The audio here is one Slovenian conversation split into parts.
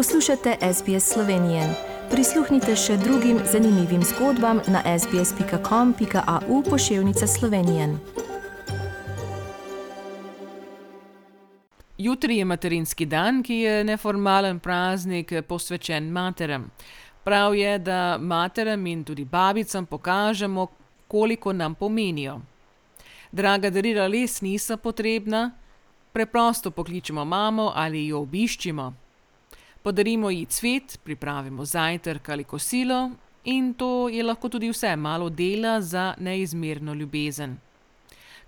Poslušate SBS Slovenije. Prisluhnite še drugim zanimivim zgodbam na sbsp.com.au pošiljka Slovenije. Jutri je materinski dan, ki je neformalen praznik posvečen materem. Prav je, da materem in tudi babicam pokažemo, koliko nam pomenijo. Draga darila res niso potrebna, preprosto pokličemo mamo ali jo obiščimo. Podarimo ji cvet, pripravimo zajtrk ali kosilo in to je lahko tudi vse, malo dela za neizmerno ljubezen.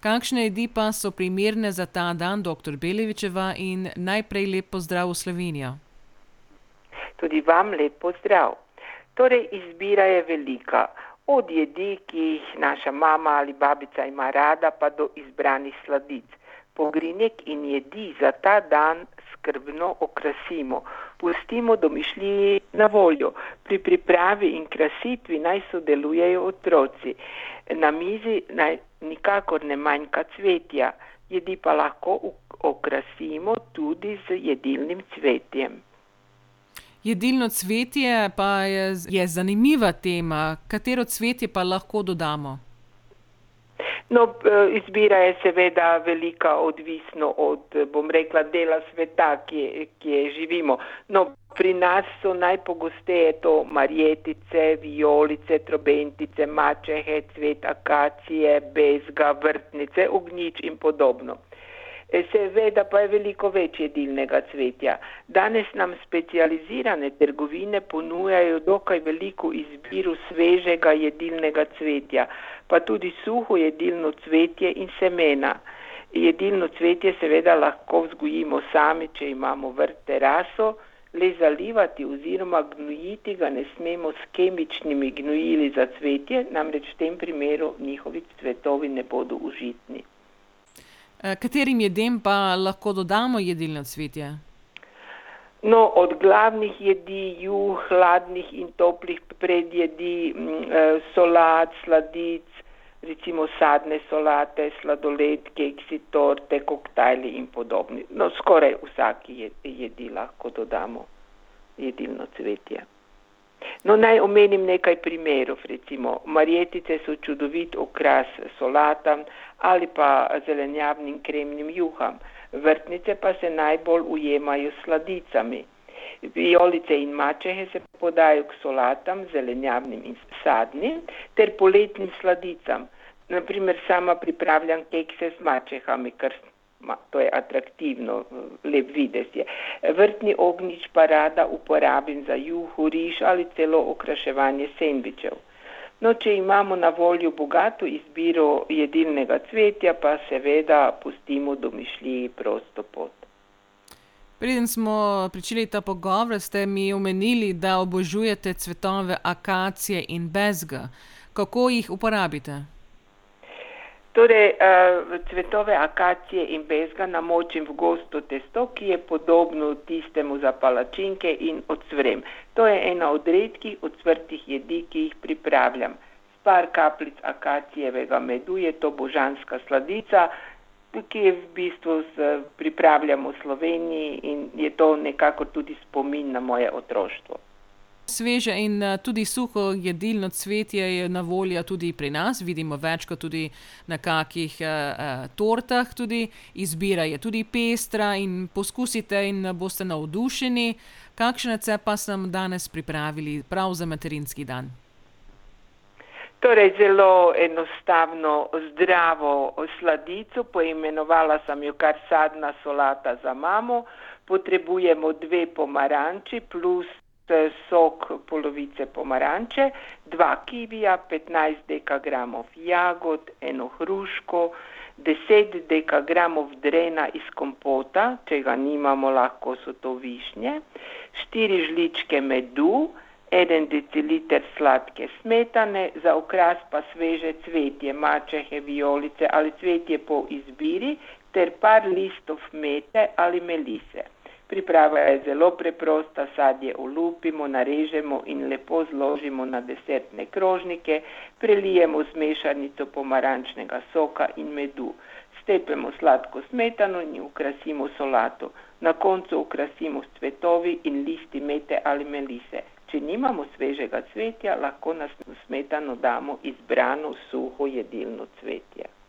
Kakšne jedi pa so primerne za ta dan, doktor Belevičeva, in najprej lep pozdrav v Slovenijo. Tudi vam lep pozdrav. Torej, izbira je velika. Od jedi, ki jih naša mama ali babica ima rada, pa do izbranih sladic. Pogrinjek in jedi za ta dan skrbno okrasimo, pustimo domišljiji na voljo. Pri pripravi in krasitvi naj sodelujejo otroci. Na mizi naj nikakor ne manjka cvetja, jedi pa lahko okrasimo tudi z jedilnim cvetjem. Jedilno cvetje pa je, je zanimiva tema. Katero cvetje pa lahko dodamo? No, izbira je seveda velika, odvisno od, bom rekla, dela sveta, kje, kje živimo. No, pri nas so najpogosteje to marjetice, vijolice, trobentice, mačehe, cvet akacije, bezga, vrtnice, ognjič in podobno. Seveda pa je veliko več jedilnega cvetja. Danes nam specializirane trgovine ponujajo dokaj veliko izbiro svežega jedilnega cvetja, pa tudi suho jedilno cvetje in semena. Jedilno cvetje seveda lahko vzgojimo sami, če imamo vrt teraso, le zalivati oziroma gnojiti ga ne smemo s kemičnimi gnojili za cvetje, namreč v tem primeru njihovi cvetovi ne bodo užitni. Katerim jedem pa lahko dodamo jedilno cvetje? No, od glavnih jedi, juh, hladnih in toplih predjedi, solat, sladic, recimo sadne solate, sladoled, keksi, torte, koktajli in podobni. No, skoraj vsaki jedi lahko dodamo jedilno cvetje. No, naj omenim nekaj primerov, recimo marjetice so čudovit okras solatam ali pa zelenjavnim kremnim juham, vrtnice pa se najbolj ujemajo s sladicami. Vijolice in mačehe se podajo k solatam, zelenjavnim in sadnim ter poletnim sladicam. Na primer, sama pripravljam kekse z mačehami, kar to je atraktivno, lep videz je. Vrtni ognjič pa rada uporabim za juho, riž ali celo okraševanje sendvičev. No, če imamo na voljo bogato izbiro jedilnega cvetja, pa seveda pustimo domišljiji prosto pot. Preden smo pričeli ta pogovor, ste mi omenili, da obožujete cvetove akacije in bezga. Kako jih uporabite? Torej, cvetove akacije in bezga namočim v gosto testo, ki je podobno tistemu za palačinke in ocvrem. To je ena od redkih ocvrtih jedi, ki jih pripravljam. S par kapljic akacijevega medu je to božanska sladica, ki je v bistvu pripravljamo v Sloveniji in je to nekako tudi spomin na moje otroštvo. Sveže in tudi suho jedilno cvetje je na voljo tudi pri nas, vidimo večkrat tudi na kakih tortah tudi. Izbira je tudi pestra in poskusite in boste navdušeni. Kakšen recept pa sem danes pripravili prav za materinski dan? Torej zelo enostavno zdravo sladico, poimenovala sem jo kar sadna solata za mamo. Potrebujemo dve pomaranči plus sok polovice pomaranče, dva kivija, petnajst dekagramov jagod, eno hruško, deset dekagramov drena iz kompota, če ga nimamo, lahko so to višnje, štiri žličke medu, en deciliter sladke smetane, za okras pa sveže cvetje, mačehe, vijolice ali cvetje po izbiri ter par listov mete ali melise. Priprava je zelo preprosta, sadje olupimo, narežemo in lepo zložimo na desertne krožnike, prelijemo z mešanico pomarančnega soka in medu. Stepemo sladko smetano in ukrasimo solato. Na koncu ukrasimo s cvetovi in listi mete ali melise. Če nimamo svežega cvetja, lahko na smetano damo izbrano suho jedilno cvetje.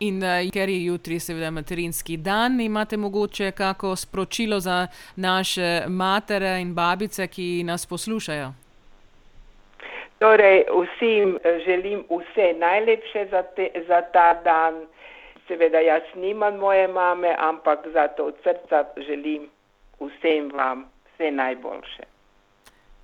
In uh, ker je jutri seveda materinski dan, imate mogoče kako sporočilo za naše matere in babice, ki nas poslušajo? Torej, vsem želim vse najlepše za, te, za ta dan. Seveda, jaz nimam moje mame, ampak zato od srca želim vsem vam vse najboljše.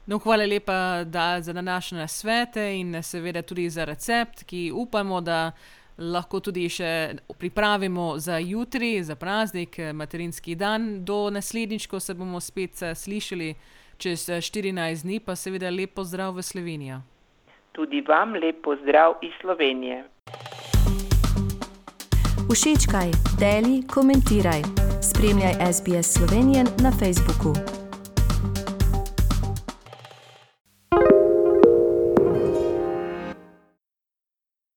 No, hvala lepa da, za današnje svete in seveda tudi za recept, ki upamo, da lahko tudi še pripravimo za jutri, za praznik, materinski dan. Do naslednjič, ko se bomo spet slišali čez 14 dni, pa seveda lep pozdrav v Slovenijo. Tudi vam lep pozdrav iz Slovenije. Všečkaj, deli, komentiraj. Spremljaj SBS Slovenijo na Facebooku.